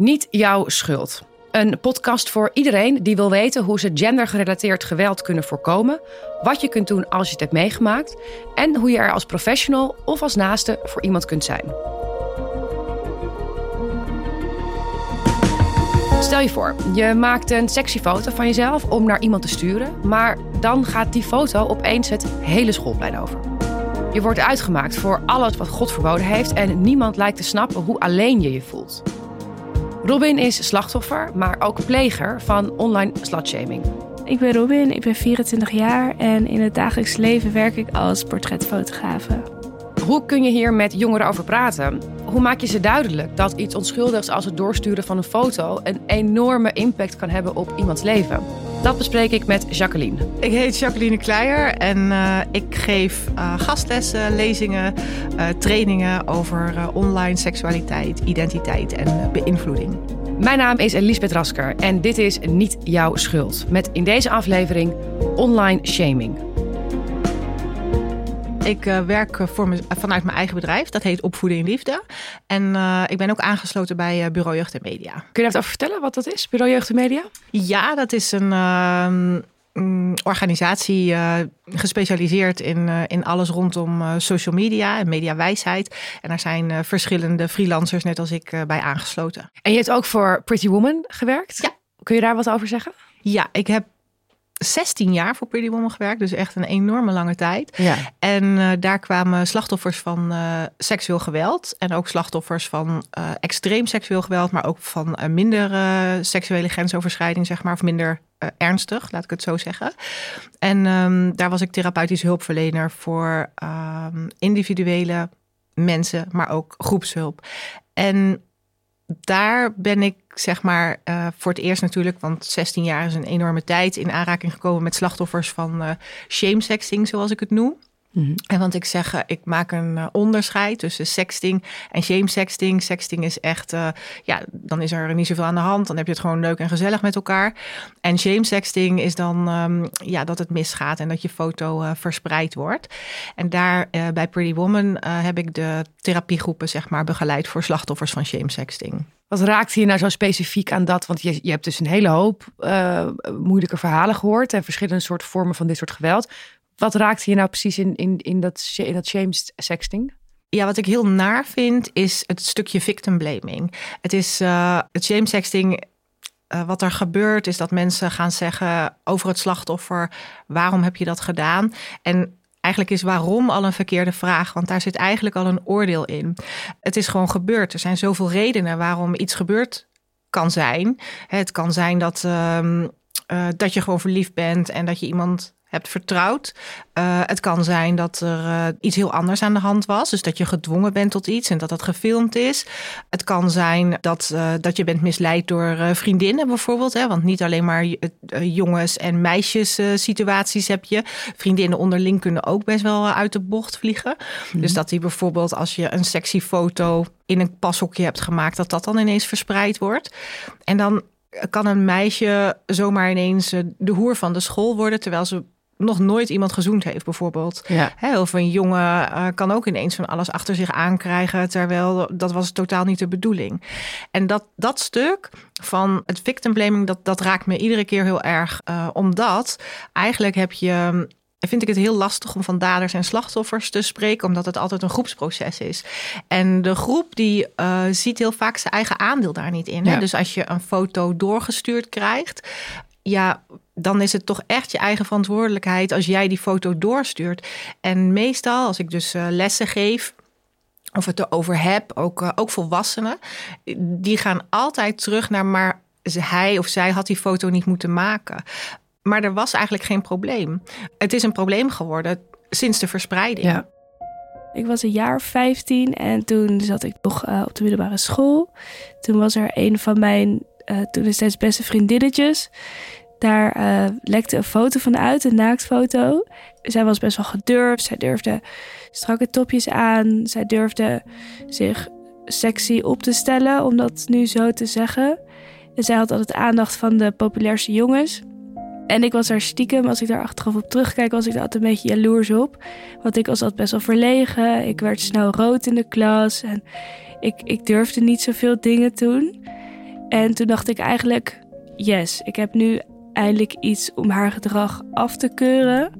Niet jouw schuld. Een podcast voor iedereen die wil weten hoe ze gendergerelateerd geweld kunnen voorkomen, wat je kunt doen als je het hebt meegemaakt en hoe je er als professional of als naaste voor iemand kunt zijn. Stel je voor, je maakt een sexy foto van jezelf om naar iemand te sturen, maar dan gaat die foto opeens het hele schoolplein over. Je wordt uitgemaakt voor alles wat God verboden heeft en niemand lijkt te snappen hoe alleen je je voelt. Robin is slachtoffer, maar ook pleger van online slutshaming. Ik ben Robin, ik ben 24 jaar en in het dagelijks leven werk ik als portretfotografe. Hoe kun je hier met jongeren over praten? Hoe maak je ze duidelijk dat iets onschuldigs als het doorsturen van een foto een enorme impact kan hebben op iemands leven? Dat bespreek ik met Jacqueline. Ik heet Jacqueline Kleijer en uh, ik geef uh, gastlessen, lezingen, uh, trainingen over online seksualiteit, identiteit en beïnvloeding. Mijn naam is Elisabeth Rasker en dit is Niet Jouw Schuld. Met in deze aflevering online shaming. Ik uh, werk voor me, vanuit mijn eigen bedrijf. Dat heet Opvoeding in Liefde. En uh, ik ben ook aangesloten bij uh, Bureau Jeugd en Media. Kun je daar over vertellen wat dat is, Bureau Jeugd en Media? Ja, dat is een um, organisatie gespecialiseerd in, in alles rondom social media en mediawijsheid. En daar zijn verschillende freelancers, net als ik, bij aangesloten. En je hebt ook voor Pretty Woman gewerkt? Ja. Kun je daar wat over zeggen? Ja, ik heb 16 jaar voor Pretty Woman gewerkt, dus echt een enorme lange tijd. Ja. En uh, daar kwamen slachtoffers van uh, seksueel geweld en ook slachtoffers van uh, extreem seksueel geweld, maar ook van minder seksuele grensoverschrijding, zeg maar, of minder ernstig, laat ik het zo zeggen. En um, daar was ik therapeutisch hulpverlener voor um, individuele mensen, maar ook groepshulp. En daar ben ik zeg maar uh, voor het eerst natuurlijk, want 16 jaar is een enorme tijd, in aanraking gekomen met slachtoffers van uh, shame sexting, zoals ik het noem. Mm-hmm. En want ik zeg, uh, ik maak een uh, onderscheid tussen sexting en shame sexting. Sexting is echt, uh, ja, dan is er niet zoveel aan de hand. Dan heb je het gewoon leuk en gezellig met elkaar. En shame sexting is dan, um, ja, dat het misgaat en dat je foto verspreid wordt. En daar bij Pretty Woman heb ik de therapiegroepen, zeg maar, begeleid voor slachtoffers van shame sexting. Wat raakt hier nou zo specifiek aan dat? Want je, je hebt dus een hele hoop moeilijke verhalen gehoord en verschillende soorten vormen van dit soort geweld. Wat raakt hier nou precies in, in, in, dat, in dat shame sexting? Ja, wat ik heel naar vind is het stukje victim blaming. Het is uh, het shame sexting. Uh, wat er gebeurt is dat mensen gaan zeggen over het slachtoffer: waarom heb je dat gedaan? En eigenlijk is waarom al een verkeerde vraag, want daar zit eigenlijk al een oordeel in. Het is gewoon gebeurd. Er zijn zoveel redenen waarom iets gebeurd kan zijn. Het kan zijn dat, uh, dat je gewoon verliefd bent en dat je iemand hebt vertrouwd. Uh, het kan zijn dat er uh, iets heel anders aan de hand was. Dus dat je gedwongen bent tot iets en dat dat gefilmd is. Het kan zijn dat, uh, dat je bent misleid door vriendinnen bijvoorbeeld. Hè? Want niet alleen maar jongens- en meisjes situaties heb je. Vriendinnen onderling kunnen ook best wel uit de bocht vliegen. Mm. Dus dat die bijvoorbeeld als je een sexy foto in een pashokje hebt gemaakt... dat dat dan ineens verspreid wordt. En dan kan een meisje zomaar ineens de hoer van de school worden... terwijl ze nog nooit iemand gezoend heeft, bijvoorbeeld. Ja. of een jongen uh, kan ook ineens van alles achter zich aankrijgen, terwijl dat was totaal niet de bedoeling. En dat, dat stuk van het victim blaming, dat, dat raakt me iedere keer heel erg. Uh, omdat eigenlijk heb je vind ik het heel lastig om van daders en slachtoffers te spreken, omdat het altijd een groepsproces is. En de groep die uh, ziet heel vaak zijn eigen aandeel daar niet in. Hè? Dus als je een foto doorgestuurd krijgt, ja, dan is het toch echt je eigen verantwoordelijkheid als jij die foto doorstuurt. En meestal, als ik dus uh, lessen geef, of het erover heb, ook, uh, ook volwassenen, die gaan altijd terug naar maar hij of zij had die foto niet moeten maken. Maar er was eigenlijk geen probleem. Het is een probleem geworden sinds de verspreiding. Ik was een jaar of 15 en toen zat ik nog uh, op de middelbare school. Toen was er een van mijn uh, toen steeds beste vriendinnetjes. Daar uh, lekte een foto van uit, een naaktfoto. Zij was best wel gedurfd. Zij durfde strakke topjes aan. Zij durfde zich sexy op te stellen, om dat nu zo te zeggen. En zij had altijd aandacht van de populairste jongens. En ik was daar stiekem, als ik daar achteraf op terugkijk, was ik daar altijd een beetje jaloers op. Want ik was altijd best wel verlegen. Ik werd snel rood in de klas en ik, ik durfde niet zoveel dingen toen. En toen dacht ik eigenlijk, yes, ik heb nu eindelijk iets om haar gedrag af te keuren.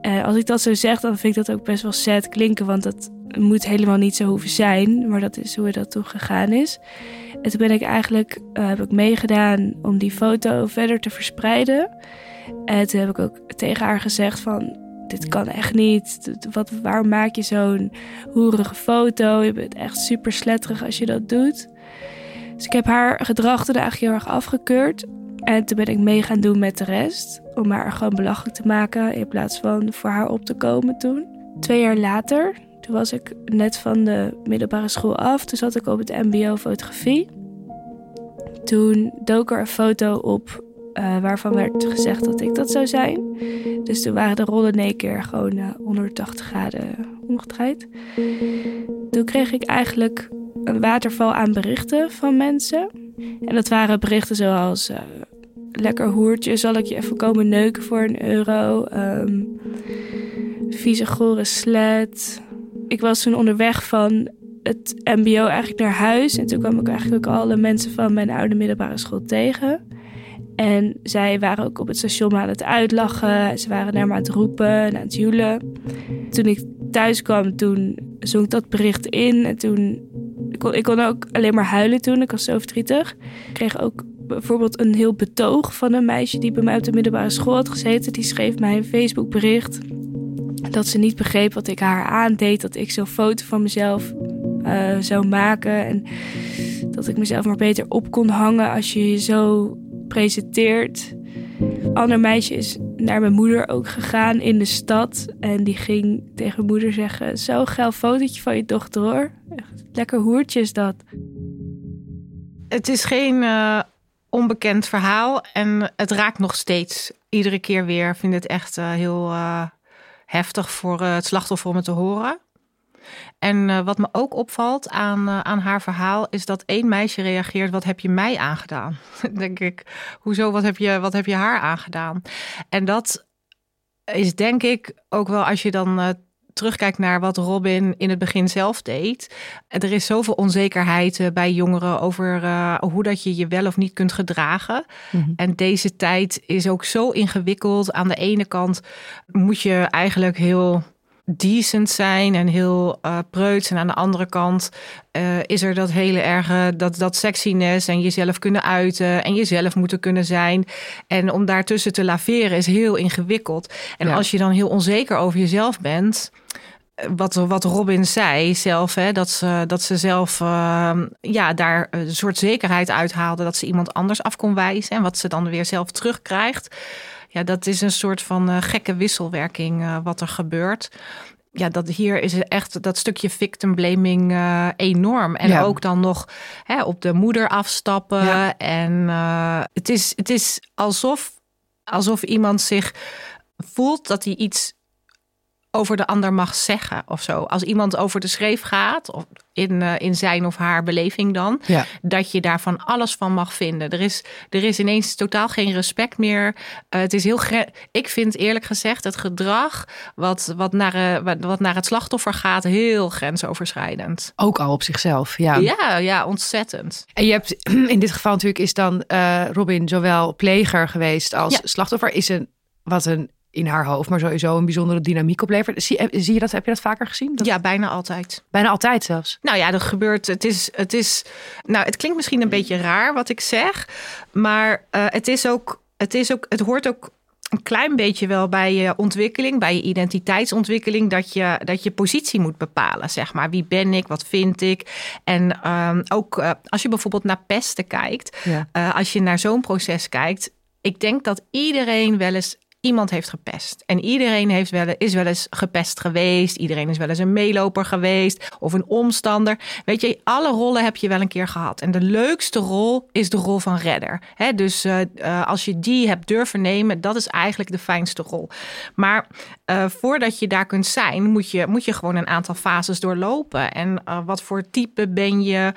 En als ik dat zo zeg, dan vind ik dat ook best wel sad klinken, want dat moet helemaal niet zo hoeven zijn. Maar dat is hoe dat toen gegaan is. En toen ben ik eigenlijk, uh, heb ik meegedaan om die foto verder te verspreiden. En toen heb ik ook tegen haar gezegd van, dit kan echt niet. Wat, waarom maak je zo'n hoerige foto? Je bent echt super sletterig als je dat doet. Dus ik heb haar gedrag toen eigenlijk heel erg afgekeurd. En toen ben ik mee gaan doen met de rest. Om haar gewoon belachelijk te maken in plaats van voor haar op te komen toen. Twee jaar later, toen was ik net van de middelbare school af. Toen zat ik op het mbo fotografie. Toen dook er een foto op uh, waarvan werd gezegd dat ik dat zou zijn. Dus toen waren de rollen in één keer gewoon uh, 180 graden omgedraaid. Toen kreeg ik eigenlijk een waterval aan berichten van mensen. En dat waren berichten zoals... Uh, lekker hoertje, zal ik je even komen neuken voor een euro? Um, vieze gore slet. Ik was toen onderweg van het mbo eigenlijk naar huis. En toen kwam ik eigenlijk alle mensen van mijn oude middelbare school tegen. En zij waren ook op het station aan het uitlachen. Ze waren naar me aan het roepen en aan het joelen. Toen ik thuis kwam, toen zong ik dat bericht in. En toen... Ik kon, ook alleen maar huilen toen. Ik was zo verdrietig. Ik kreeg ook bijvoorbeeld een heel betoog van een meisje... die bij mij op de middelbare school had gezeten. Die schreef mij een Facebook bericht. Dat ze niet begreep wat ik haar aandeed. Dat ik zo'n foto van mezelf uh, zou maken. En dat ik mezelf maar beter op kon hangen als je je zo presenteert. Een ander meisje is naar mijn moeder ook gegaan in de stad. En die ging tegen mijn moeder zeggen: Zo geil fotootje van je dochter hoor. Lekker hoertje is dat. Het is geen uh, onbekend verhaal en het raakt nog steeds. Iedere keer weer. Ik vind het echt uh, heel uh, heftig voor het slachtoffer om het te horen. En wat me ook opvalt aan, aan haar verhaal is dat één meisje reageert: Wat heb je mij aangedaan? denk ik, hoezo, wat heb, je, wat heb je haar aangedaan? En dat is denk ik ook wel als je dan. Terugkijkt naar wat Robin in het begin zelf deed. Er is zoveel onzekerheid bij jongeren over uh, hoe dat je je wel of niet kunt gedragen. Mm -hmm. En deze tijd is ook zo ingewikkeld. Aan de ene kant moet je eigenlijk heel decent zijn en heel uh, preuts. En aan de andere kant uh, is er dat hele erge, dat, dat sexiness en jezelf kunnen uiten en jezelf moeten kunnen zijn. En om daartussen te laveren is heel ingewikkeld. En ja. als je dan heel onzeker over jezelf bent. Wat, wat Robin zei zelf, hè, dat, ze, dat ze zelf uh, ja, daar een soort zekerheid uithaalde. Dat ze iemand anders af kon wijzen. En wat ze dan weer zelf terugkrijgt ja, dat is een soort van uh, gekke wisselwerking uh, wat er gebeurt. Ja, dat hier is echt dat stukje victim blaming uh, enorm. En ja. ook dan nog hè, op de moeder afstappen. Ja. En het, is, het is alsof, alsof iemand zich voelt dat hij iets over de ander mag zeggen of zo. Als iemand over de schreef gaat, of in, uh, in zijn of haar beleving dan, ja. dat je daarvan alles van mag vinden. Er is, er is ineens totaal geen respect meer. Uh, het is heel ik vind eerlijk gezegd het gedrag wat, wat, naar, uh, wat naar het slachtoffer gaat, heel grensoverschrijdend. Ook al op zichzelf, ja. Ja, ja, ontzettend. En je hebt in dit geval natuurlijk is dan Robin zowel pleger geweest als ja. slachtoffer. Is een wat een in haar hoofd, maar sowieso een bijzondere dynamiek oplevert. Zie, zie je dat? Heb je dat vaker gezien? Dat... Ja, bijna altijd. Bijna altijd zelfs. Nou ja, dat gebeurt. Het is, het is. Nou, het klinkt misschien een beetje raar wat ik zeg, maar uh, het is ook. Het is ook. Het hoort ook een klein beetje wel bij je ontwikkeling, bij je identiteitsontwikkeling, dat je, dat je positie moet bepalen. Zeg maar, wie ben ik, wat vind ik? En um, ook uh, als je bijvoorbeeld naar pesten kijkt, ja. uh, als je naar zo'n proces kijkt, ik denk dat iedereen wel eens iemand heeft gepest. En iedereen heeft wel, is wel eens gepest geweest. Iedereen is wel eens een meeloper geweest of een omstander. Weet je, alle rollen heb je wel een keer gehad. En de leukste rol is de rol van redder. He, dus uh, uh, als je die hebt durven nemen, dat is eigenlijk de fijnste rol. Maar uh, voordat je daar kunt zijn, moet je, moet je gewoon een aantal fases doorlopen. En wat voor type ben je?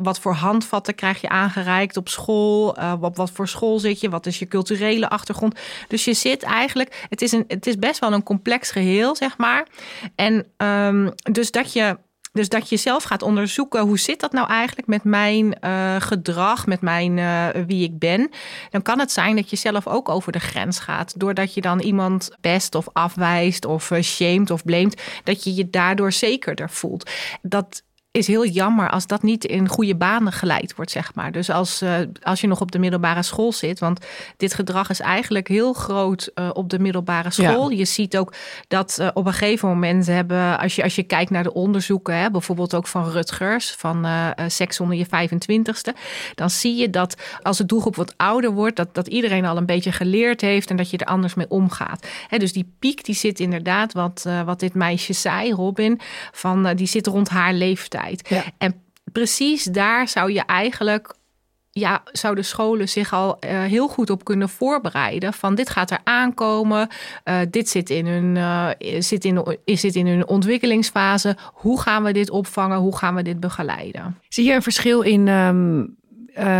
wat voor handvatten krijg je aangereikt op school? wat, wat voor school zit je? Wat is je culturele achtergrond? Dus je zit eigenlijk, het is, een, het is best wel een complex geheel, zeg maar. En um, dus dat je Dus dat je zelf gaat onderzoeken hoe zit dat nou eigenlijk met mijn uh, gedrag, met mijn uh, wie ik ben. Dan kan het zijn dat je zelf ook over de grens gaat. Doordat je dan iemand pest of afwijst of uh, shamed of blamet. Dat je je daardoor zekerder voelt. Dat is heel jammer als dat niet in goede banen geleid wordt, zeg maar. Dus als, uh, als je nog op de middelbare school zit, want dit gedrag is eigenlijk heel groot uh, op de middelbare school. Ja. Je ziet ook dat uh, op een gegeven moment hebben, als je, als je kijkt naar de onderzoeken, hè, bijvoorbeeld ook van Rutgers, van seks onder je 25ste, dan zie je dat als de doelgroep wat ouder wordt, dat, dat iedereen al een beetje geleerd heeft en dat je er anders mee omgaat. Hè, dus die piek die zit inderdaad, wat, wat dit meisje zei, Robin, van, die zit rond haar leeftijd. Ja. En precies daar zou je eigenlijk ja, zouden scholen zich al uh, heel goed op kunnen voorbereiden. Van dit gaat er aankomen. Uh, dit zit in, hun, uh, zit in, zit in hun ontwikkelingsfase. Hoe gaan we dit opvangen? Hoe gaan we dit begeleiden? Zie je een verschil in um,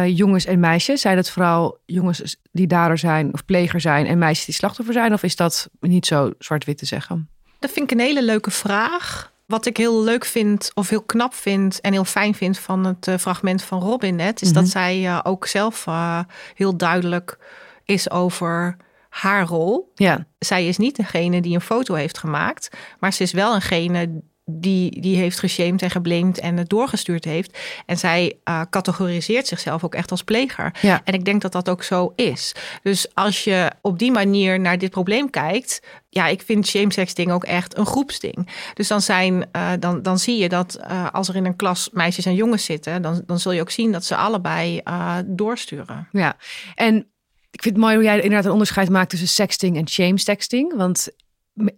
jongens en meisjes? Zijn het vooral jongens die dader zijn of pleger zijn en meisjes die slachtoffer zijn? Of is dat niet zo zwart-wit te zeggen? Dat vind ik een hele leuke vraag. Wat ik heel leuk vind, of heel knap vind en heel fijn vind van het uh, fragment van Robin net, is mm -hmm. dat zij uh, ook zelf uh, heel duidelijk is over haar rol. Ja. Zij is niet degene die een foto heeft gemaakt, maar ze is wel eengene die, die heeft geshamed en geblamed en het doorgestuurd heeft. En zij uh, categoriseert zichzelf ook echt als pleger. Ja. En ik denk dat dat ook zo is. Dus als je op die manier naar dit probleem kijkt. Ja, ik vind shamesexting ook echt een groepsding. Dus dan, zijn, uh, dan, dan zie je dat uh, als er in een klas meisjes en jongens zitten, dan, dan zul je ook zien dat ze allebei doorsturen. Ja, en ik vind het mooi hoe jij inderdaad een onderscheid maakt tussen sexting en shamesexting. Want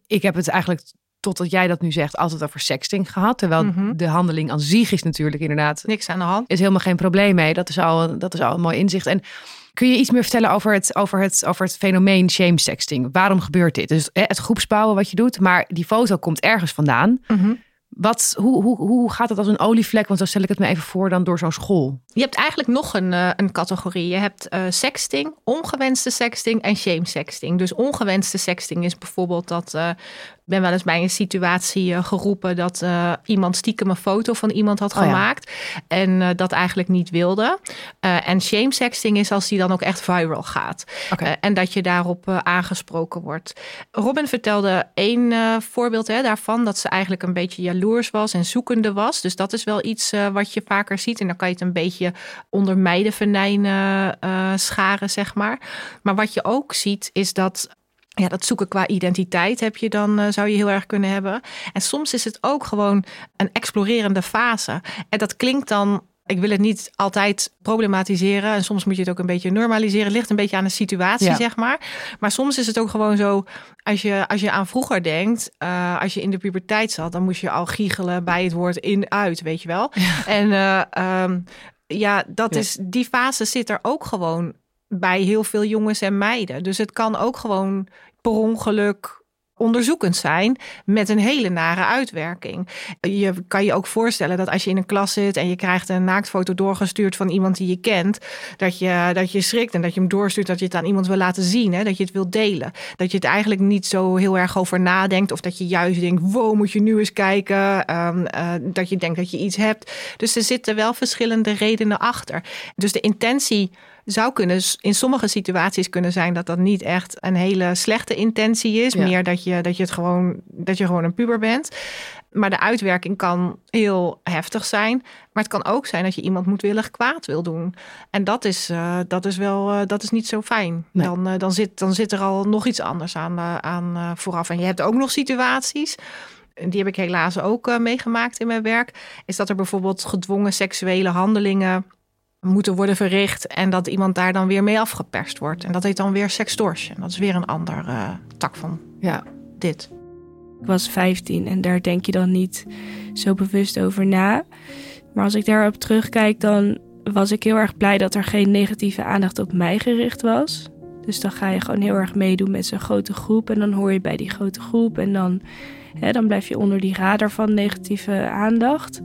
ik heb het eigenlijk totdat jij dat nu zegt, altijd over sexting gehad. Terwijl mm -hmm. de handeling aan zich is natuurlijk inderdaad... Niks aan de hand. Is helemaal geen probleem mee. Dat is al, dat is al een mooi inzicht. En kun je iets meer vertellen over het, over het, over het fenomeen shame sexting? Waarom gebeurt dit? Dus het groepsbouwen wat je doet, maar die foto komt ergens vandaan. Mm -hmm. Wat, hoe, hoe, hoe gaat het als een olievlek? Want zo stel ik het me even voor dan door zo'n school. Je hebt eigenlijk nog een, uh, een categorie. Je hebt uh, sexting, ongewenste sexting en shame sexting. Dus ongewenste sexting is bijvoorbeeld dat... Uh, ik ben wel eens bij een situatie geroepen dat iemand stiekem een foto van iemand had gemaakt. Oh ja. En dat eigenlijk niet wilde. en shame sexting is als die dan ook echt viral gaat. Okay. en dat je daarop aangesproken wordt. Robin vertelde één voorbeeld hè, daarvan. Dat ze eigenlijk een beetje jaloers was en zoekende was. Dus dat is wel iets wat je vaker ziet. En dan kan je het een beetje onder meidenvenijnen uh, scharen, zeg maar. Maar wat je ook ziet is dat ja, dat zoeken qua identiteit heb je dan, uh, zou je heel erg kunnen hebben. En soms is het ook gewoon een explorerende fase. En dat klinkt dan ik wil het niet altijd problematiseren. En soms moet je het ook een beetje normaliseren. Het ligt een beetje aan de situatie, ja. zeg maar. Maar soms is het ook gewoon zo. Als je, als je aan vroeger denkt. Uh, als je in de puberteit zat. Dan moest je al giechelen bij het woord in-uit, weet je wel. Ja. En uh, um, ja, dat ja. is, die fase zit er ook gewoon bij heel veel jongens en meiden. Dus het kan ook gewoon per ongeluk onderzoekend zijn met een hele nare uitwerking. Je kan je ook voorstellen dat als je in een klas zit en je krijgt een naaktfoto doorgestuurd van iemand die je kent, dat je, dat je schrikt en dat je hem doorstuurt dat je het aan iemand wil laten zien, hè? dat je het wil delen. Dat je het eigenlijk niet zo heel erg over nadenkt of dat je juist denkt, wow, moet je nu eens kijken, um, uh, dat je denkt dat je iets hebt. Dus er zitten wel verschillende redenen achter. Dus de intentie zou kunnen in sommige situaties kunnen zijn dat dat niet echt een hele slechte intentie is. Ja. Meer dat je, dat je het gewoon dat je gewoon een puber bent. Maar de uitwerking kan heel heftig zijn. Maar het kan ook zijn dat je iemand moedwillig kwaad wil doen. En dat is, uh, dat is wel uh, dat is niet zo fijn. Nee. Dan, uh, dan, zit, dan zit er al nog iets anders aan, aan vooraf. En je hebt ook nog situaties die heb ik helaas ook uh, meegemaakt in mijn werk, is dat er bijvoorbeeld gedwongen seksuele handelingen moeten worden verricht en dat iemand daar dan weer mee afgeperst wordt. En dat heet dan weer sextortion. Dat is weer een ander uh, tak van ja. dit. Ik was 15 en daar denk je dan niet zo bewust over na. Maar als ik daarop terugkijk, dan was ik heel erg blij dat er geen negatieve aandacht op mij gericht was. Dus dan ga je gewoon heel erg meedoen met zo'n grote groep. En dan hoor je bij die grote groep. En dan, hè, dan blijf je onder die radar van negatieve aandacht.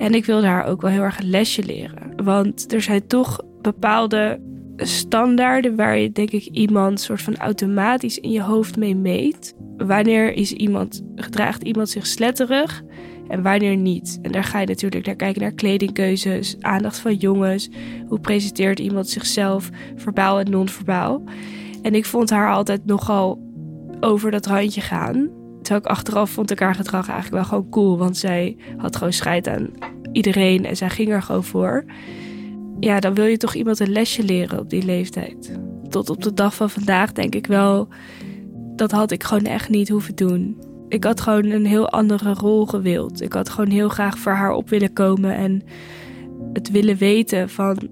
En ik wilde haar ook wel heel erg een lesje leren. Want er zijn toch bepaalde standaarden waar je denk ik iemand soort van automatisch in je hoofd mee meet. Wanneer is iemand, gedraagt iemand zich sletterig en wanneer niet. En daar ga je natuurlijk naar kijken naar kledingkeuzes, aandacht van jongens, hoe presenteert iemand zichzelf, verbaal en non-verbaal. En ik vond haar altijd nogal over dat randje gaan. Terwijl ik achteraf vond ik haar gedrag eigenlijk wel gewoon cool, want zij had gewoon scheid aan iedereen en zij ging er gewoon voor. Ja, dan wil je toch iemand een lesje leren op die leeftijd. Tot op de dag van vandaag denk ik wel, dat had ik gewoon echt niet hoeven doen. Ik had gewoon een heel andere rol gewild. Ik had gewoon heel graag voor haar op willen komen en het willen weten van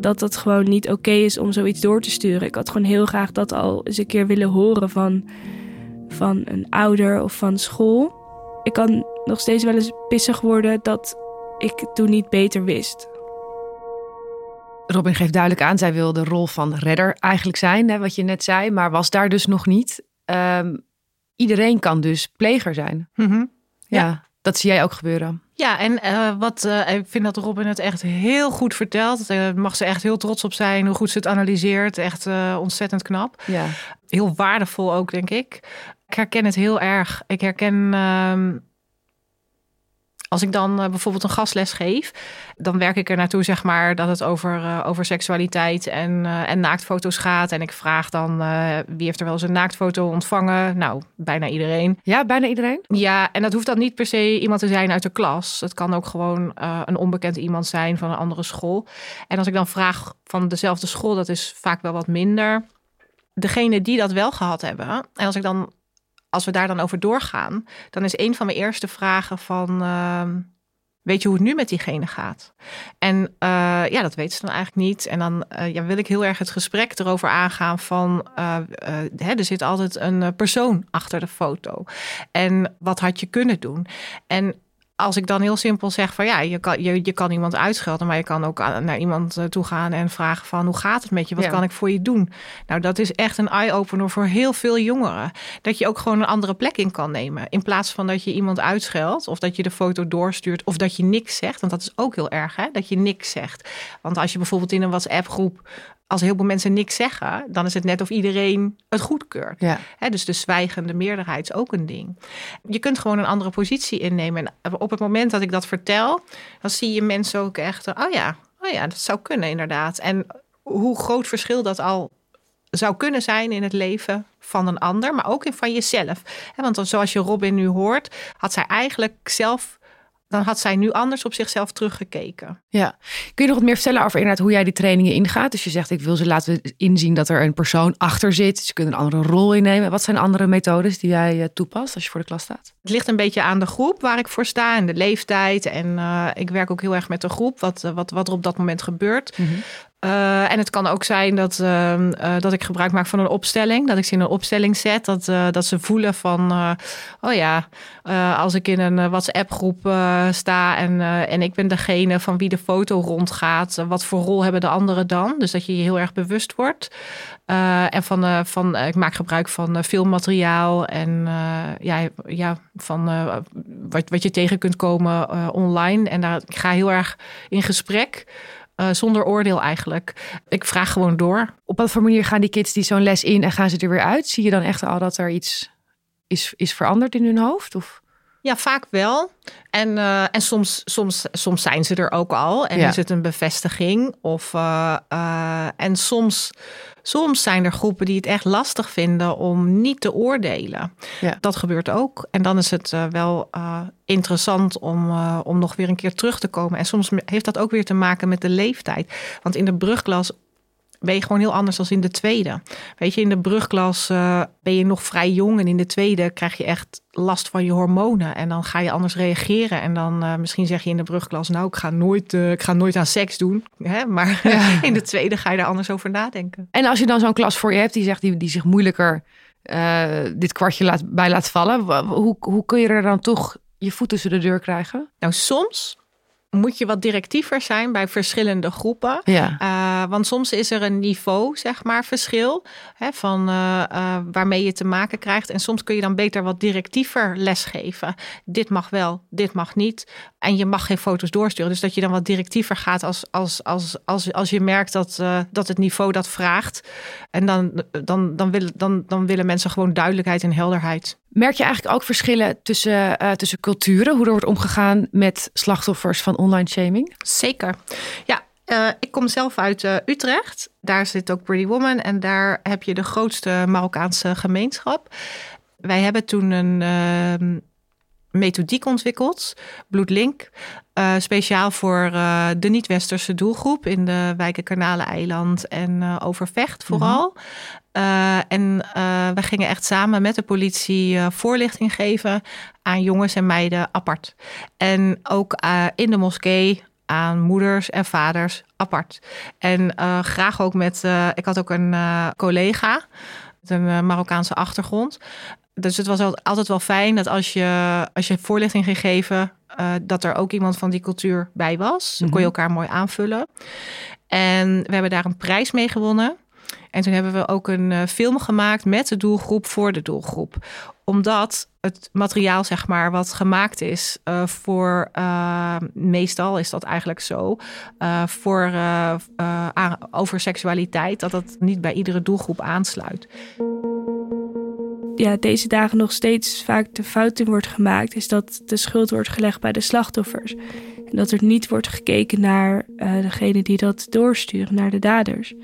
dat het gewoon niet oké is om zoiets door te sturen. Ik had gewoon heel graag dat al eens een keer willen horen van, van een ouder of van school. Ik kan nog steeds wel eens pissig worden dat ik toen niet beter wist. Robin geeft duidelijk aan, zij wil de rol van redder eigenlijk zijn, hè, wat je net zei, maar was daar dus nog niet. Um, iedereen kan dus pleger zijn. Mm -hmm. ja. ja, dat zie jij ook gebeuren. Ja, en uh, wat uh, ik vind dat Robin het echt heel goed vertelt. Daar mag ze echt heel trots op zijn, hoe goed ze het analyseert. Echt uh, ontzettend knap. Ja. Heel waardevol ook, denk ik. Ik herken het heel erg. Ik herken als ik dan uh, bijvoorbeeld een gastles geef, dan werk ik er naartoe, zeg maar, dat het over, uh, over seksualiteit en, uh, en naaktfoto's gaat. En ik vraag dan wie heeft er wel eens een naaktfoto ontvangen? Nou, bijna iedereen. Ja, bijna iedereen? Ja, en dat hoeft dan niet per se iemand te zijn uit de klas. Het kan ook gewoon een onbekend iemand zijn van een andere school. En als ik dan vraag van dezelfde school, dat is vaak wel wat minder. Degene die dat wel gehad hebben, en als ik dan als we daar dan over doorgaan, dan is een van mijn eerste vragen van. Uh, weet je hoe het nu met diegene gaat? En uh, ja, dat weet ze dan eigenlijk niet. En dan uh, ja, wil ik heel erg het gesprek erover aangaan van... Uh, hè, er zit altijd een persoon achter de foto. En wat had je kunnen doen? En als ik dan heel simpel zeg van ja, je kan, je, je kan iemand uitschelden, maar je kan ook naar iemand eh, toe gaan en vragen van hoe gaat het met je? Wat kan ik voor je doen? Nou, dat is echt een eye-opener voor heel veel jongeren. Dat je ook gewoon een andere plek in kan nemen. In plaats van dat je iemand uitscheldt of dat je de foto doorstuurt of dat je niks zegt. Want dat is ook heel erg, hè? dat je niks zegt. Want als je bijvoorbeeld in een WhatsApp-groep als heel veel mensen niks zeggen, dan is het net of iedereen het goedkeurt. Ja. dus de zwijgende meerderheid is ook een ding. Je kunt gewoon een andere positie innemen. En op het moment dat ik dat vertel, dan zie je mensen ook echt, oh ja, oh ja, dat zou kunnen inderdaad. En hoe groot verschil dat al zou kunnen zijn in het leven van een ander, maar ook in van jezelf. Want zoals je Robin nu hoort, had zij eigenlijk zelf dan had zij nu anders op zichzelf teruggekeken. Ja. Kun je nog wat meer vertellen over inderdaad hoe jij die trainingen ingaat? Dus je zegt, ik wil ze laten inzien dat er een persoon achter zit. Ze kunnen een andere rol innemen. Wat zijn andere methodes die jij eh, toepast als je voor de klas staat? Het ligt een beetje aan de groep waar ik voor sta en de leeftijd. En uh, ik werk ook heel erg met de groep, wat, eh, wat, wat er op dat moment gebeurt. Mm -hmm. Uh, en het kan ook zijn dat, uh, uh, dat ik gebruik maak van een opstelling. Dat ik ze in een opstelling zet. Dat, dat ze voelen van, oh ja, als ik in een WhatsApp-groep sta en, en ik ben degene van wie de foto rondgaat. wat voor rol hebben de anderen dan? Dus dat je je heel erg bewust wordt. en van, van, ik maak gebruik van filmmateriaal en ja, ja, van wat, wat je tegen kunt komen online. En daar ik ga heel erg in gesprek. Uh, zonder oordeel eigenlijk. Ik vraag gewoon door. Op wat voor manier gaan die kids die zo'n les in en gaan ze er weer uit? Zie je dan echt al dat er iets is, is veranderd in hun hoofd? Of? Ja, vaak wel. En, uh, en soms, soms, soms zijn ze er ook al en ja. is het een bevestiging. Of, uh, uh, en soms, soms zijn er groepen die het echt lastig vinden om niet te oordelen. Ja. Dat gebeurt ook. En dan is het wel interessant om, om nog weer een keer terug te komen. En soms heeft dat ook weer te maken met de leeftijd. Want in de brugklas ben je gewoon heel anders dan in de tweede. Weet je, in de brugklas uh, ben je nog vrij jong en in de tweede krijg je echt last van je hormonen en dan ga je anders reageren en dan uh, misschien zeg je in de brugklas, nou ik ga nooit, uh, ik ga nooit aan seks doen, hè? maar ja. in de tweede ga je er anders over nadenken. En als je dan zo'n klas voor je hebt die zegt die, die zich moeilijker dit kwartje laat, bij laat vallen, hoe, hoe kun je er dan toch je voet tussen de deur krijgen? Nou, soms moet je wat directiever zijn bij verschillende groepen. Ja. Uh, want soms is er een niveau, zeg maar, verschil hè, van uh, uh, waarmee je te maken krijgt. En soms kun je dan beter wat directiever lesgeven. Dit mag wel, dit mag niet. En je mag geen foto's doorsturen. Dus dat je dan wat directiever gaat als, als, als, als, als je merkt dat, dat het niveau dat vraagt. En dan, dan, dan, willen, dan, dan willen mensen gewoon duidelijkheid en helderheid. Merk je eigenlijk ook verschillen tussen, uh, tussen culturen, hoe er wordt omgegaan met slachtoffers van online shaming? Zeker. Ja, uh, ik kom zelf uit uh, Utrecht. Daar zit ook Pretty Woman en daar heb je de grootste Marokkaanse gemeenschap. Wij hebben toen een uh, methodiek ontwikkeld, Bloedlink, speciaal voor de niet-westerse doelgroep in de wijken Kanalen-eiland en Overvecht vooral. Mm -hmm. en we gingen echt samen met de politie voorlichting geven aan jongens en meiden apart. En ook in de moskee aan moeders en vaders apart. En graag ook met, ik had ook een collega met een Marokkaanse achtergrond. Dus het was altijd wel fijn dat als je, als je voorlichting ging geven, dat er ook iemand van die cultuur bij was. Dan kon je mhm. elkaar mooi aanvullen. En we hebben daar een prijs mee gewonnen. En toen hebben we ook een film gemaakt met de doelgroep voor de doelgroep. Omdat het materiaal, zeg maar, wat gemaakt is uh, voor, uh, meestal is dat eigenlijk zo, uh, voor, over seksualiteit, dat dat niet bij iedere doelgroep aansluit. Ja, deze dagen nog steeds vaak de fout in wordt gemaakt, is dat de schuld wordt gelegd bij de slachtoffers. En dat er niet wordt gekeken naar degene die dat doorsturen, naar de daders.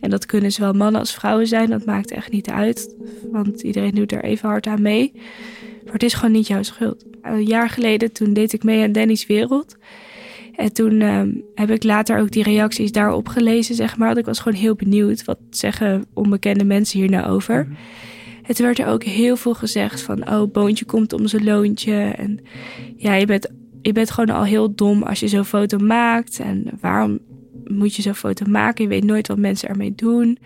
En dat kunnen zowel mannen als vrouwen zijn, dat maakt echt niet uit, want iedereen doet er even hard aan mee. Maar het is gewoon niet jouw schuld. Een jaar geleden toen deed ik mee aan Danny's Wereld. En toen ehm, heb ik later ook die reacties daarop gelezen, zeg maar. Want ik was gewoon heel benieuwd, wat zeggen onbekende mensen hier nou over? Mm Het werd er ook heel veel gezegd van, oh, Boontje komt om zijn loontje. En ja, je bent, je bent gewoon al heel dom als je zo'n foto maakt. En waarom moet je zo'n foto maken? Je weet nooit wat mensen ermee doen.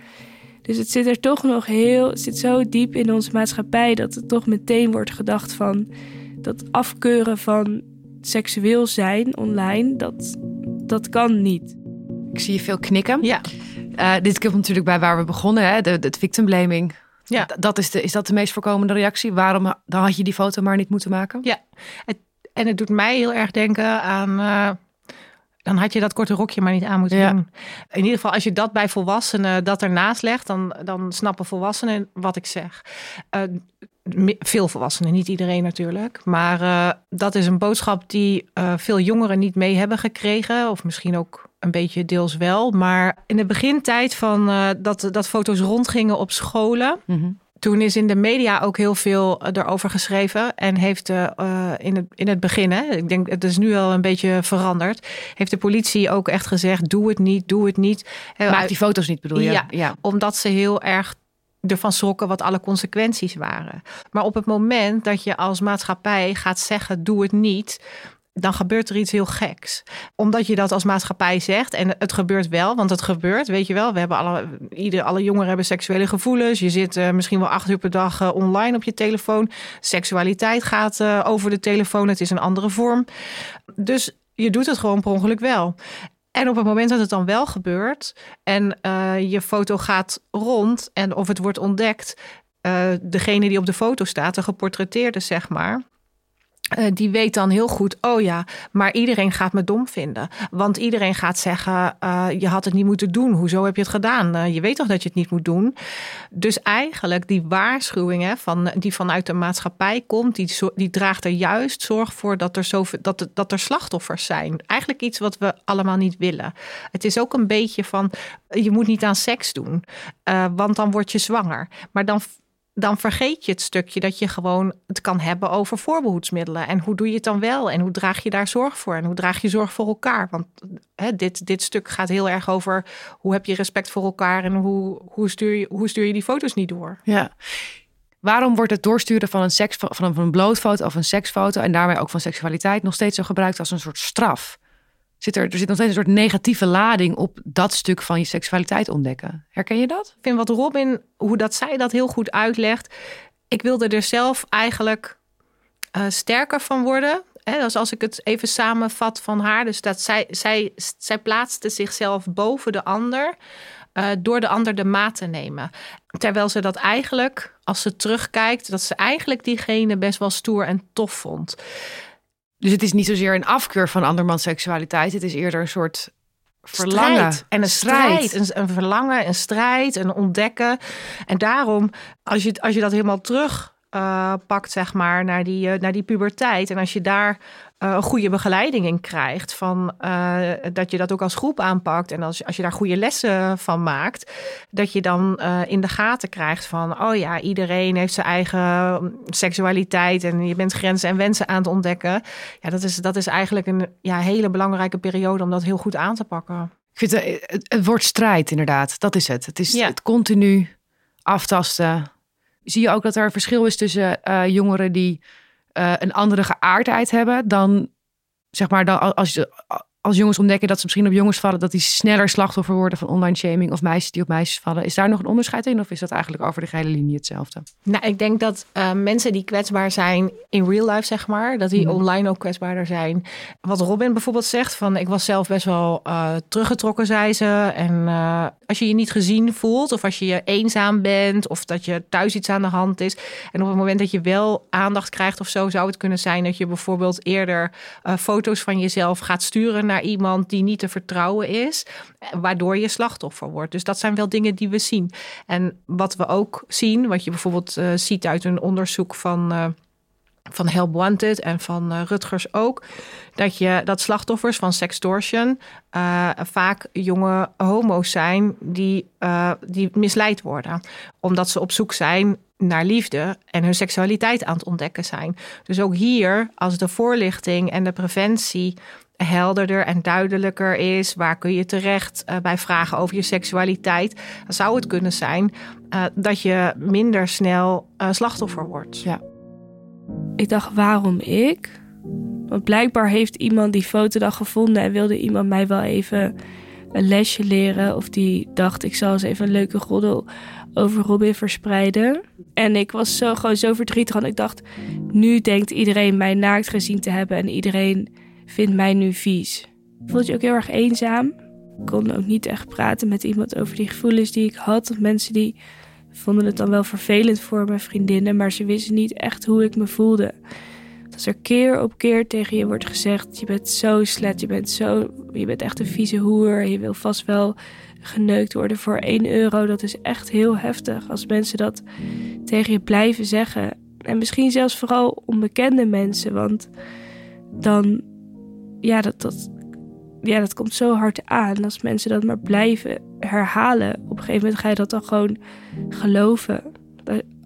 Dus het zit er toch nog heel, het zit zo diep in onze maatschappij dat het toch meteen wordt gedacht van dat afkeuren van seksueel zijn online, dat, dat kan niet. Ik zie je veel knikken. Ja. Uh, dit komt natuurlijk bij waar we begonnen, hè? De, de victim blaming. Ja. Dat is, de, is dat de meest voorkomende reactie? Waarom dan had je die foto maar niet moeten maken? Ja, het, en het doet mij heel erg denken aan uh, dan had je dat korte rokje maar niet aan moeten doen. In ieder geval, als je dat bij volwassenen dat ernaast legt, dan, dan snappen volwassenen wat ik zeg. Uh, veel volwassenen, niet iedereen natuurlijk. Maar uh, dat is een boodschap die uh, veel jongeren niet mee hebben gekregen. Of misschien ook een beetje deels wel. Maar in de begintijd van dat, dat foto's rondgingen op scholen. Mm -hmm toen is in de media ook heel veel eh, erover geschreven. En heeft uh, in, het, in het begin, hè, ik denk het is nu al een beetje veranderd. Heeft de politie ook echt gezegd: doe het niet, doe het niet. Maak die foto's niet, bedoel je? Ja, ja, omdat ze heel erg ervan schrokken wat alle consequenties waren. Maar op het moment dat je als maatschappij gaat zeggen: doe het niet dan gebeurt er iets heel geks. Omdat je dat als maatschappij zegt. En het gebeurt wel, want het gebeurt. Weet je wel, we hebben alle, ieder, alle jongeren hebben seksuele gevoelens. Je zit uh, misschien wel acht uur per dag uh, online op je telefoon. Seksualiteit gaat uh, over de telefoon. Het is een andere vorm. Dus je doet het gewoon per ongeluk wel. En op het moment dat het dan wel gebeurt en je foto gaat rond en of het wordt ontdekt, degene die op de foto staat, de geportretteerde zeg maar, uh, die weet dan heel goed, oh ja, maar iedereen gaat me dom vinden. Want iedereen gaat zeggen, uh, je had het niet moeten doen. Hoezo heb je het gedaan? Uh, je weet toch dat je het niet moet doen? Dus eigenlijk die waarschuwing hè, van, die vanuit de maatschappij komt, die, die draagt er juist zorg voor dat er, zoveel, dat, dat er slachtoffers zijn. Eigenlijk iets wat we allemaal niet willen. Het is ook een beetje van, je moet niet aan seks doen, want dan word je zwanger. Maar dan dan vergeet je het stukje dat je gewoon het kan hebben over voorbehoedsmiddelen. En hoe doe je het dan wel? En hoe draag je daar zorg voor? En hoe draag je zorg voor elkaar? Want hè, dit, dit stuk gaat heel erg over hoe heb je respect voor elkaar en hoe, hoe, stuur, je, hoe stuur je die foto's niet door? Ja. Waarom wordt het doorsturen van een, seks, van een blootfoto of een seksfoto en daarmee ook van seksualiteit nog steeds zo gebruikt als een soort straf? Zit er, er zit nog steeds een soort negatieve lading op dat stuk van je seksualiteit ontdekken. Herken je dat? Ik vind wat Robin, hoe dat zij dat heel goed uitlegt. Ik wilde er zelf eigenlijk uh, sterker van worden. He, dus als ik het even samenvat van haar. Dus dat zij, zij, zij plaatste zichzelf boven de ander. Uh, door de ander de maat te nemen. Terwijl ze dat eigenlijk, als ze terugkijkt, dat ze eigenlijk diegene best wel stoer en tof vond. Dus het is niet zozeer een afkeur van andermans seksualiteit. Het is eerder een soort verlangen. En een strijd. Een, een, verlangen, een strijd, een ontdekken. En daarom, als je, als je dat helemaal terug uh, pakt, zeg maar, naar die, uh, naar die puberteit. En als je daar uh, een goede begeleiding in krijgt, van, dat je dat ook als groep aanpakt. En als, als je daar goede lessen van maakt, dat je dan in de gaten krijgt van, oh ja, iedereen heeft zijn eigen seksualiteit en je bent grenzen en wensen aan het ontdekken. Ja, dat is, dat is eigenlijk een ja, hele belangrijke periode om dat heel goed aan te pakken. Ik vind het, het, wordt strijd, inderdaad. Dat is het. Het is het continu aftasten zie je ook dat er een verschil is tussen uh, jongeren die uh, een andere geaardheid hebben dan zeg maar dan als je als jongens ontdekken dat ze misschien op jongens vallen, dat die sneller slachtoffer worden van online shaming of meisjes die op meisjes vallen. Is daar nog een onderscheid in of is dat eigenlijk over de gehele linie hetzelfde? Nou, ik denk dat uh, mensen die kwetsbaar zijn in real life, zeg maar, dat die mm. online ook kwetsbaarder zijn. Wat Robin bijvoorbeeld zegt, van ik was zelf best wel uh, teruggetrokken, zei ze. En uh, als je je niet gezien voelt of als je je eenzaam bent of dat je thuis iets aan de hand is. En op het moment dat je wel aandacht krijgt of zo, zou het kunnen zijn dat je bijvoorbeeld eerder foto's van jezelf gaat sturen naar iemand die niet te vertrouwen is, waardoor je slachtoffer wordt. Dus dat zijn wel dingen die we zien. En wat we ook zien, wat je bijvoorbeeld uh, ziet uit een onderzoek van. Uh, van Help Wanted en van uh, Rutgers ook. Dat, je, dat slachtoffers van sextortion vaak jonge homo's zijn die, die misleid worden. Omdat ze op zoek zijn naar liefde en hun seksualiteit aan het ontdekken zijn. Dus ook hier, als de voorlichting en de preventie helderder en duidelijker is. Waar kun je terecht uh, bij vragen over je seksualiteit? Dan zou het kunnen zijn uh, dat je minder snel uh, slachtoffer wordt. Ja. Ik dacht, waarom ik? Want blijkbaar heeft iemand die foto dan gevonden en wilde iemand mij wel even een lesje leren. Of die dacht, ik zal eens even een leuke roddel over Robin verspreiden. En ik was zo, gewoon zo verdrietig. Want ik dacht, nu denkt iedereen mij naakt gezien te hebben. En iedereen vindt mij nu vies. Voelt je ook heel erg eenzaam. Ik kon ook niet echt praten met iemand over die gevoelens die ik had. Mensen die vonden het dan wel vervelend voor mijn vriendinnen, maar ze wisten niet echt hoe ik me voelde. Als er keer op keer tegen je wordt gezegd: je bent zo slet, je bent zo, je bent echt een vieze hoer, je wil vast wel geneukt worden voor 1 euro. Dat is echt heel heftig als mensen dat tegen je blijven zeggen. En misschien zelfs vooral onbekende mensen, want dan ja, dat, dat, ja, dat komt zo hard aan. Als mensen dat maar blijven herhalen, op een gegeven moment ga je dat dan gewoon geloven.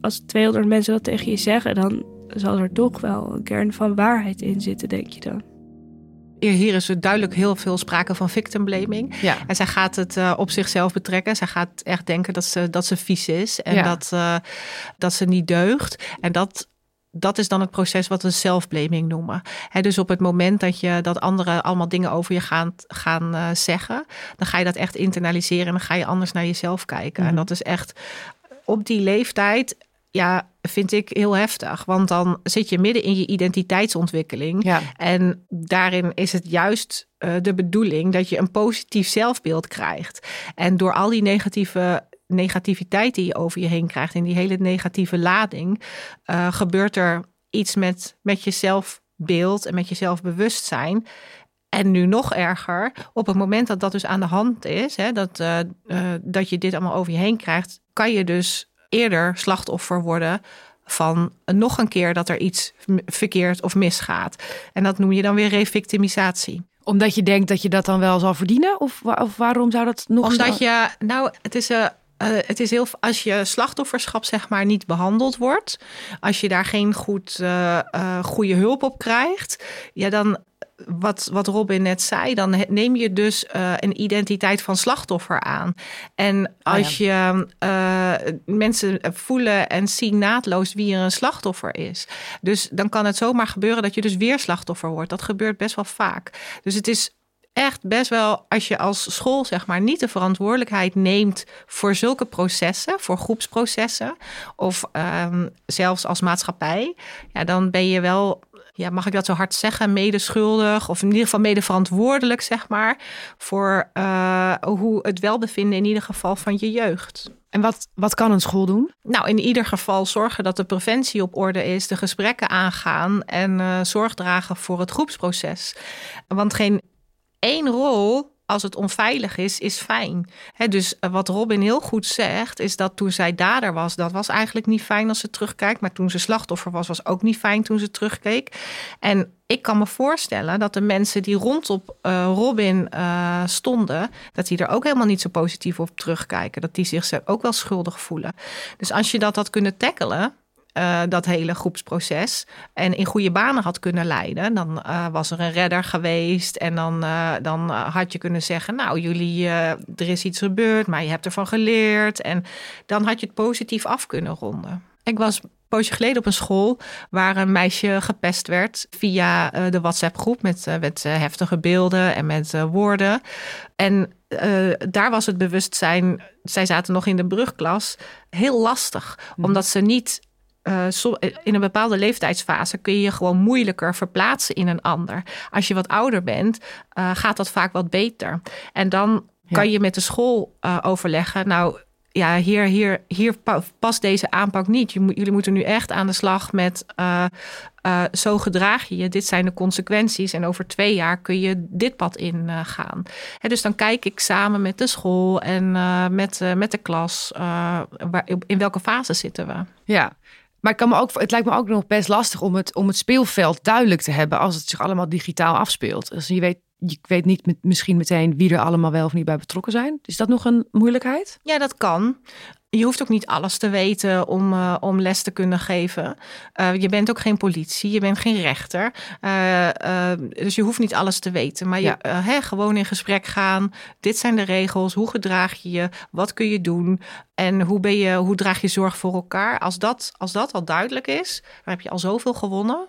Als 200 mensen dat tegen je zeggen, dan zal er toch wel een kern van waarheid in zitten, denk je dan. Hier is er duidelijk heel veel sprake van victim blaming. Ja. En zij gaat het uh, op zichzelf betrekken. Zij gaat echt denken dat ze, dat ze vies is en dat, uh, dat ze niet deugt. En dat dat is dan het proces wat we self-blaming noemen. dus op het moment dat je dat anderen allemaal dingen over je gaan, gaan uh, zeggen, dan ga je dat echt internaliseren en dan ga je anders naar jezelf kijken. En mhm. dat is echt op die leeftijd, ja, vind ik heel heftig. Want dan zit je midden in je identiteitsontwikkeling. Ja. En daarin is het juist uh, de bedoeling dat je een positief zelfbeeld krijgt. En door al die negatieve negativiteit die je over je heen krijgt en die hele negatieve lading, uh, gebeurt er iets met, met je zelfbeeld en met je zelfbewustzijn. En nu nog erger, op het moment dat dat dus aan de hand is, hè, dat, uh, uh, dat je dit allemaal over je heen krijgt, kan je dus eerder slachtoffer worden van nog een keer dat er iets verkeerd of misgaat. En dat noem je dan weer revictimisatie omdat je denkt dat je dat dan wel zal verdienen? Of, of waarom zou dat nog Omdat je, nou, het is, uh, het is heel als je slachtofferschap zeg maar niet behandeld wordt, als je daar geen goed, uh, uh, goede hulp op krijgt, ja dan wat, wat Robin net zei, dan neem je dus uh, een identiteit van slachtoffer aan. En ah, als je uh, mensen voelen en zien naadloos wie er een slachtoffer is. Dus dan kan het zomaar gebeuren dat je dus weer slachtoffer wordt. Dat gebeurt best wel vaak. Dus het is echt best wel, als je als school zeg maar niet de verantwoordelijkheid neemt voor zulke processen, voor groepsprocessen, of um, zelfs als maatschappij, ja, dan ben je wel, ja, mag ik dat zo hard zeggen, medeschuldig, of in ieder geval medeverantwoordelijk, zeg maar, voor uh, hoe het welbevinden in ieder geval van je jeugd. En wat, wat kan een school doen? Nou, in ieder geval zorgen dat de preventie op orde is, de gesprekken aangaan en uh, zorg dragen voor het groepsproces. Want geen één rol als het onveilig is, is fijn. dus eh, wat Robin heel goed zegt, is dat toen zij dader was, dat was eigenlijk niet fijn als ze terugkijkt. Maar toen ze slachtoffer was, was ook niet fijn toen ze terugkeek. En ik kan me voorstellen dat de mensen die rondom uh, Robin uh, stonden, dat die er ook helemaal niet zo positief op terugkijken. Dat die zich ook wel schuldig voelen. Dus als je dat had kunnen tackelen, uh, dat hele groepsproces. En in goede banen had kunnen leiden. Dan uh, was er een redder geweest. En dan, uh, dan had je kunnen zeggen: Nou, jullie, er is iets gebeurd, maar je hebt ervan geleerd. En dan had je het positief af kunnen ronden. Ik was een poosje geleden op een school waar een meisje gepest werd via de WhatsApp-groep met, met heftige beelden en met woorden. En daar was het bewustzijn, zij zaten nog in de brugklas, heel lastig, mhm. omdat ze niet uh, in een bepaalde leeftijdsfase kun je je gewoon moeilijker verplaatsen in een ander. Als je wat ouder bent, uh, gaat dat vaak wat beter. En dan kan je met de school uh, overleggen. Nou, ja, hier, hier, hier past deze aanpak niet. Jullie moeten nu echt aan de slag met zo gedraag je je. Dit zijn de consequenties. En over twee jaar kun je dit pad ingaan. dus dan kijk ik samen met de school en met, met de klas. Waar, in welke fase zitten we? Ja, maar ik kan me ook, het lijkt me ook nog best lastig om het, om het speelveld duidelijk te hebben als het zich allemaal digitaal afspeelt. Dus je weet, je weet niet met, misschien meteen wie er allemaal wel of niet bij betrokken zijn. Is dat nog een moeilijkheid? Ja, dat kan je hoeft ook niet alles te weten om, uh, om les te kunnen geven. Uh, je bent ook geen politie, je bent geen rechter. Uh, dus je hoeft niet alles te weten. Maar je, hè, gewoon in gesprek gaan. Dit zijn de regels. Hoe gedraag je je? Wat kun je doen? En hoe, ben je, hoe draag je zorg voor elkaar? Als dat, als dat al duidelijk is, dan heb je al zoveel gewonnen.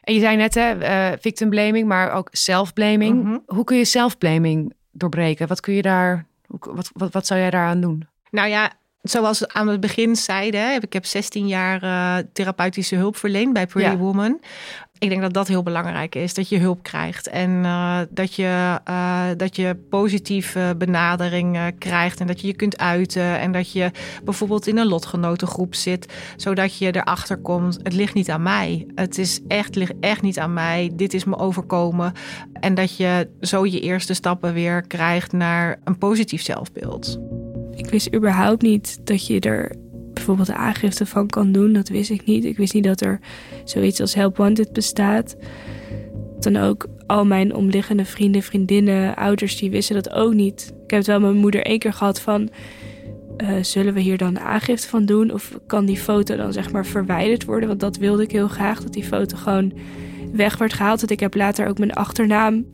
En je zei net, hè, victim blaming, maar ook self-blaming. Mhm. Hoe kun je self-blaming doorbreken? Wat kun je daar, wat, wat, wat zou jij daaraan doen? Nou ja, zoals we aan het begin zeiden, ik heb 16 jaar uh, therapeutische hulp verleend bij Pretty Woman. Ik denk dat dat heel belangrijk is, dat je hulp krijgt en uh, dat, je, uh, dat je positieve benadering krijgt en dat je je kunt uiten en dat je bijvoorbeeld in een lotgenotengroep zit, zodat je erachter komt, het ligt niet aan mij. Het is echt, ligt echt niet aan mij, dit is me overkomen. En dat je zo je eerste stappen weer krijgt naar een positief zelfbeeld. Ik wist überhaupt niet dat je er bijvoorbeeld aangifte van kan doen. Dat wist ik niet. Ik wist niet dat er zoiets als Help Wanted bestaat. Dan ook al mijn omliggende vrienden, vriendinnen, ouders, die wisten dat ook niet. Ik heb het wel mijn moeder één keer gehad van... Uh, zullen we hier dan aangifte van doen? Of kan die foto dan zeg maar verwijderd worden? Want dat wilde ik heel graag, dat die foto gewoon weg werd gehaald. Want ik heb later ook mijn achternaam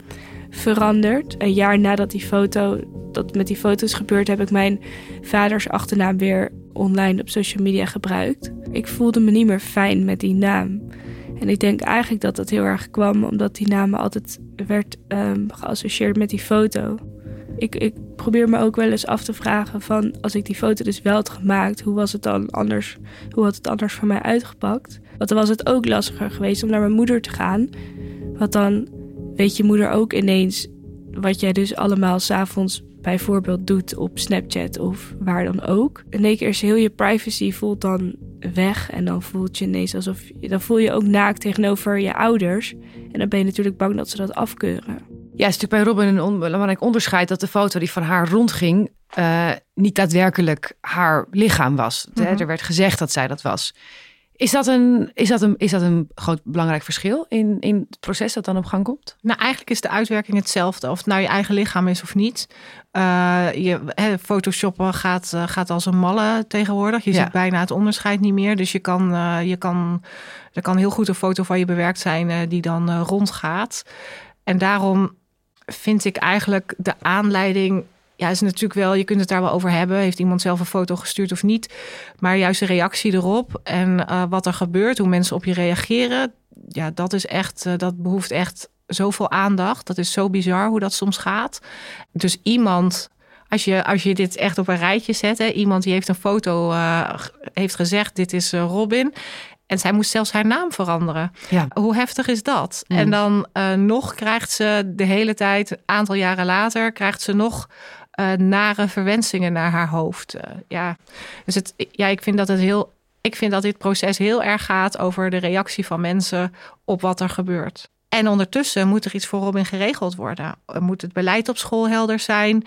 veranderd. Een jaar nadat die foto, dat met die foto's gebeurd, heb ik mijn vaders achternaam weer online op social media gebruikt. Ik voelde me niet meer fijn met die naam. En ik denk eigenlijk dat dat heel erg kwam omdat die naam altijd werd um, geassocieerd met die foto. Ik, ik probeer me ook wel eens af te vragen van als ik die foto dus wel had gemaakt, hoe was het dan anders? Hoe had het anders voor mij uitgepakt? Want dan was het ook lastiger geweest om naar mijn moeder te gaan. Wat dan weet je moeder ook ineens wat jij dus allemaal s'avonds bijvoorbeeld doet op Snapchat of waar dan ook. In één keer is heel je privacy voelt dan weg en dan voelt je ineens alsof dan voel je ook naakt tegenover je ouders en dan ben je natuurlijk bang dat ze dat afkeuren. Ja, het is natuurlijk bij Robin een belangrijk onderscheid dat de foto die van haar rondging uh, niet daadwerkelijk haar lichaam was. Mhm. Er werd gezegd dat zij dat was. Is dat een, is dat een, is dat een groot belangrijk verschil in, in het proces dat dan op gang komt? Nou, eigenlijk is de uitwerking hetzelfde. Of het nou je eigen lichaam is of niet. Uh, je, he, photoshoppen gaat, uh, gaat als een malle tegenwoordig. Je ziet bijna het onderscheid niet meer. Dus je kan, uh, je kan, er kan heel goed een foto van je bewerkt zijn die dan rondgaat. En daarom vind ik eigenlijk de aanleiding ja, is natuurlijk wel, je kunt het daar wel over hebben. Heeft iemand zelf een foto gestuurd of niet? Maar juist de reactie erop en uh, wat er gebeurt, hoe mensen op je reageren, ja, dat is echt, uh, dat behoeft echt zoveel aandacht. Dat is zo bizar hoe dat soms gaat. Dus iemand, als je, als je dit echt op een rijtje zet, hè, iemand die heeft een foto, uh, heeft gezegd: dit is Robin. En zij moest zelfs haar naam veranderen. Ja. Hoe heftig is dat? Mm. En dan uh, nog krijgt ze de hele tijd, een aantal jaren later, krijgt ze nog uh, nare verwensingen naar haar hoofd. Uh, ja, dus het, ja, ik vind dat het heel. Ik vind dat dit proces heel erg gaat over de reactie van mensen op wat er gebeurt. En ondertussen moet er iets voor Robin geregeld worden. Moet het beleid op school helder zijn?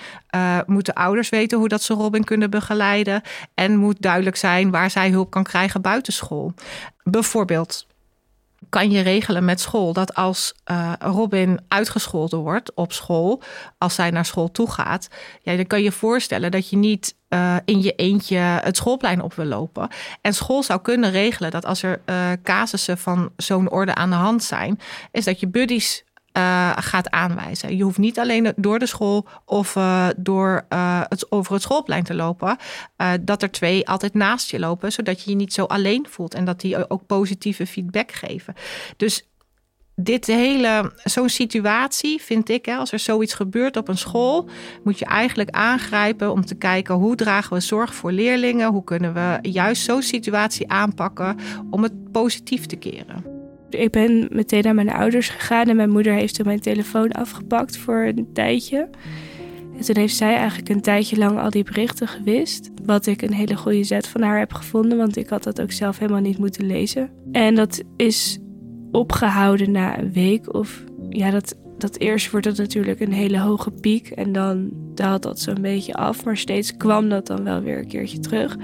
Moeten ouders weten hoe dat ze Robin kunnen begeleiden? En moet duidelijk zijn waar zij hulp kan krijgen buiten school. Bijvoorbeeld kan je regelen met school dat als uh, Robin uitgescholden wordt op school, als zij naar school toe gaat, ja, dan kan je voorstellen dat je niet uh, in je eentje het schoolplein op wil lopen. En school zou kunnen regelen dat als er uh, casussen van zo'n orde aan de hand zijn, is dat je buddies uh, gaat aanwijzen. Je hoeft niet alleen door de school of uh, door uh, het, over het schoolplein te lopen. dat er twee altijd naast je lopen, zodat je je niet zo alleen voelt en dat die ook positieve feedback geven. Dus dit hele, zo'n situatie vind ik, hè, als er zoiets gebeurt op een school, moet je eigenlijk aangrijpen om te kijken hoe dragen we zorg voor leerlingen, hoe kunnen we juist zo'n situatie aanpakken om het positief te keren. Ik ben meteen naar mijn ouders gegaan en mijn moeder heeft toen mijn telefoon afgepakt voor een tijdje. En toen heeft zij eigenlijk een tijdje lang al die berichten gewist. Wat ik een hele goede zet van haar heb gevonden, want ik had dat ook zelf helemaal niet moeten lezen. En dat is opgehouden na een week. Of ja, dat, dat eerst wordt het natuurlijk een hele hoge piek en dan daalt dat zo'n beetje af. Maar steeds kwam dat dan wel weer een keertje terug.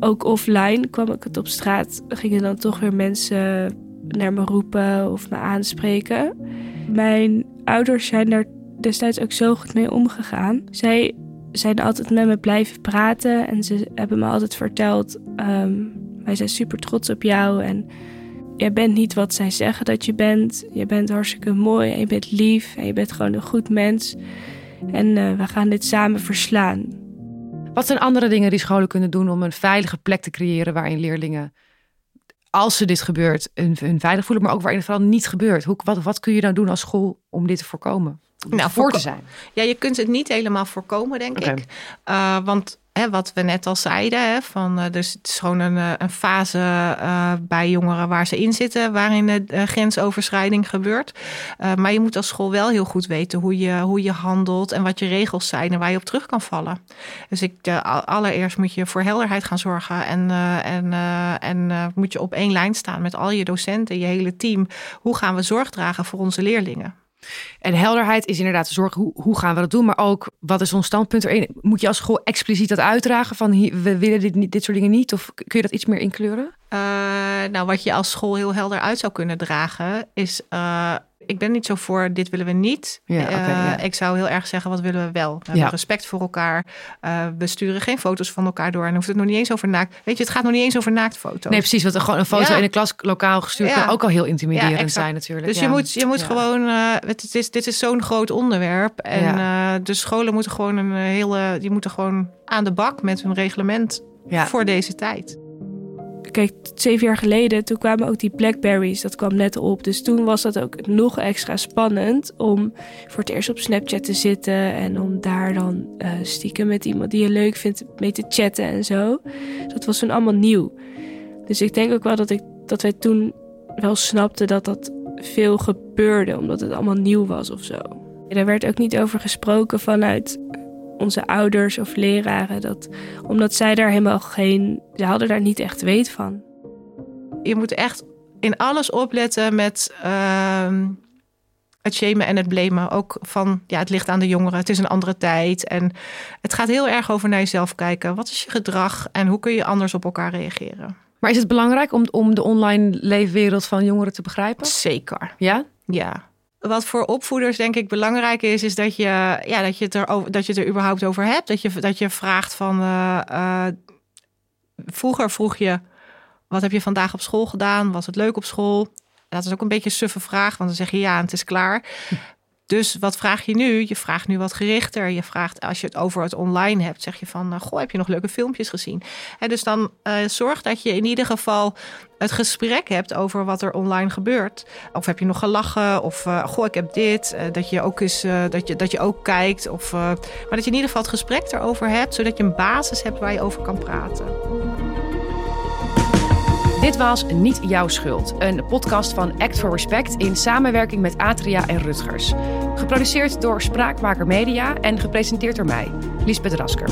Ook offline kwam ik het op straat, gingen dan toch weer mensen naar me roepen of me aanspreken. Mijn ouders zijn daar destijds ook zo goed mee omgegaan. Zij zijn altijd met me blijven praten en ze hebben me altijd verteld: um, wij zijn super trots op jou en jij bent niet wat zij zeggen dat je bent. Je bent hartstikke mooi en je bent lief en je bent gewoon een goed mens. En uh, we gaan dit samen verslaan. Wat zijn andere dingen die scholen kunnen doen om een veilige plek te creëren waarin leerlingen als er dit gebeurt, hun, hun veilig voelen, maar ook waarin het vooral niet gebeurt. Hoe, wat, wat kun je nou doen als school om dit te voorkomen? nou, voor te zijn. Ja, je kunt het niet helemaal voorkomen, denk ik. Uh, want wat we net al zeiden, hè, van, uh, dus het is gewoon een, eh, een fase uh, bij jongeren waar ze in zitten, waarin de grensoverschrijding gebeurt. maar je moet als school wel heel goed weten hoe je, hoe je handelt en wat je regels zijn en waar je op terug kan vallen. Dus ik, allereerst moet je voor helderheid gaan zorgen en, en, en moet je op één lijn staan met al je docenten, je hele team. Hoe gaan we zorg dragen voor onze leerlingen? En helderheid is inderdaad zorgen hoe, hoe gaan we dat doen, maar ook wat is ons standpunt erin? Moet je als school expliciet dat uitdragen van we willen dit, dit soort dingen niet? Of kun je dat iets meer inkleuren? Uh, nou, wat je als school heel helder uit zou kunnen dragen, is uh, ik ben niet zo voor dit willen we niet. Ja, uh, Ik zou heel erg zeggen wat willen we wel. We hebben respect voor elkaar. Uh, we sturen geen foto's van elkaar door en hoeft het nog niet eens over naakt. Weet je, het gaat nog niet eens over naaktfoto's. Nee, precies. Want gewoon een foto in een klaslokaal gestuurd kan ook al heel intimiderend zijn natuurlijk. Dus je moet, je moet gewoon. Uh, het is, dit is zo'n groot onderwerp en de scholen moeten gewoon een hele. Die moeten gewoon aan de bak met hun reglement voor deze tijd kijk, zeven jaar geleden, toen kwamen ook die Blackberries, dat kwam net op. Dus toen was dat ook nog extra spannend om voor het eerst op Snapchat te zitten en om daar dan uh, stiekem met iemand die je leuk vindt mee te chatten en zo. Dat was toen allemaal nieuw. Dus ik denk ook wel dat, ik, dat wij toen wel snapten dat dat veel gebeurde, omdat het allemaal nieuw was of zo. Daar werd ook niet over gesproken vanuit onze ouders of leraren. Dat, omdat zij daar helemaal geen. Ze hadden daar niet echt weet van. Je moet echt in alles opletten met. Uh, het shamen en het blamen. Ook van, ja, het ligt aan de jongeren. Het is een andere tijd. En het gaat heel erg over naar jezelf kijken. Wat is je gedrag en hoe kun je anders op elkaar reageren? Maar is het belangrijk om, om de online leefwereld van jongeren te begrijpen? Zeker. Ja? Ja. Wat voor opvoeders denk ik belangrijk is, is dat je, ja, dat je, het, er over, dat je er überhaupt over hebt. Dat je, dat je vraagt van. Uh, uh, vroeger vroeg je: wat heb je vandaag op school gedaan? Was het leuk op school? Dat is ook een beetje een suffe vraag, want dan zeg je ja en het is klaar. Dus wat vraag je nu? Je vraagt nu wat gerichter. Je vraagt, als je het over het online hebt, zeg je van, uh, goh, heb je nog leuke filmpjes gezien? En dus dan uh, zorg dat je in ieder geval het gesprek hebt over wat er online gebeurt. Of heb je nog gelachen? Of uh, goh, ik heb dit. dat je ook eens, dat je, dat je ook kijkt. Of, maar dat je in ieder geval het gesprek erover hebt, zodat je een basis hebt waar je over kan praten. Dit was Niet Jouw Schuld, een podcast van Act for Respect in samenwerking met Atria en Rutgers. Geproduceerd door Spraakmaker Media en gepresenteerd door mij, Liesbeth Rasker.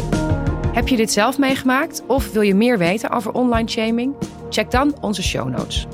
Heb je dit zelf meegemaakt of wil je meer weten over online shaming? Check dan onze show notes.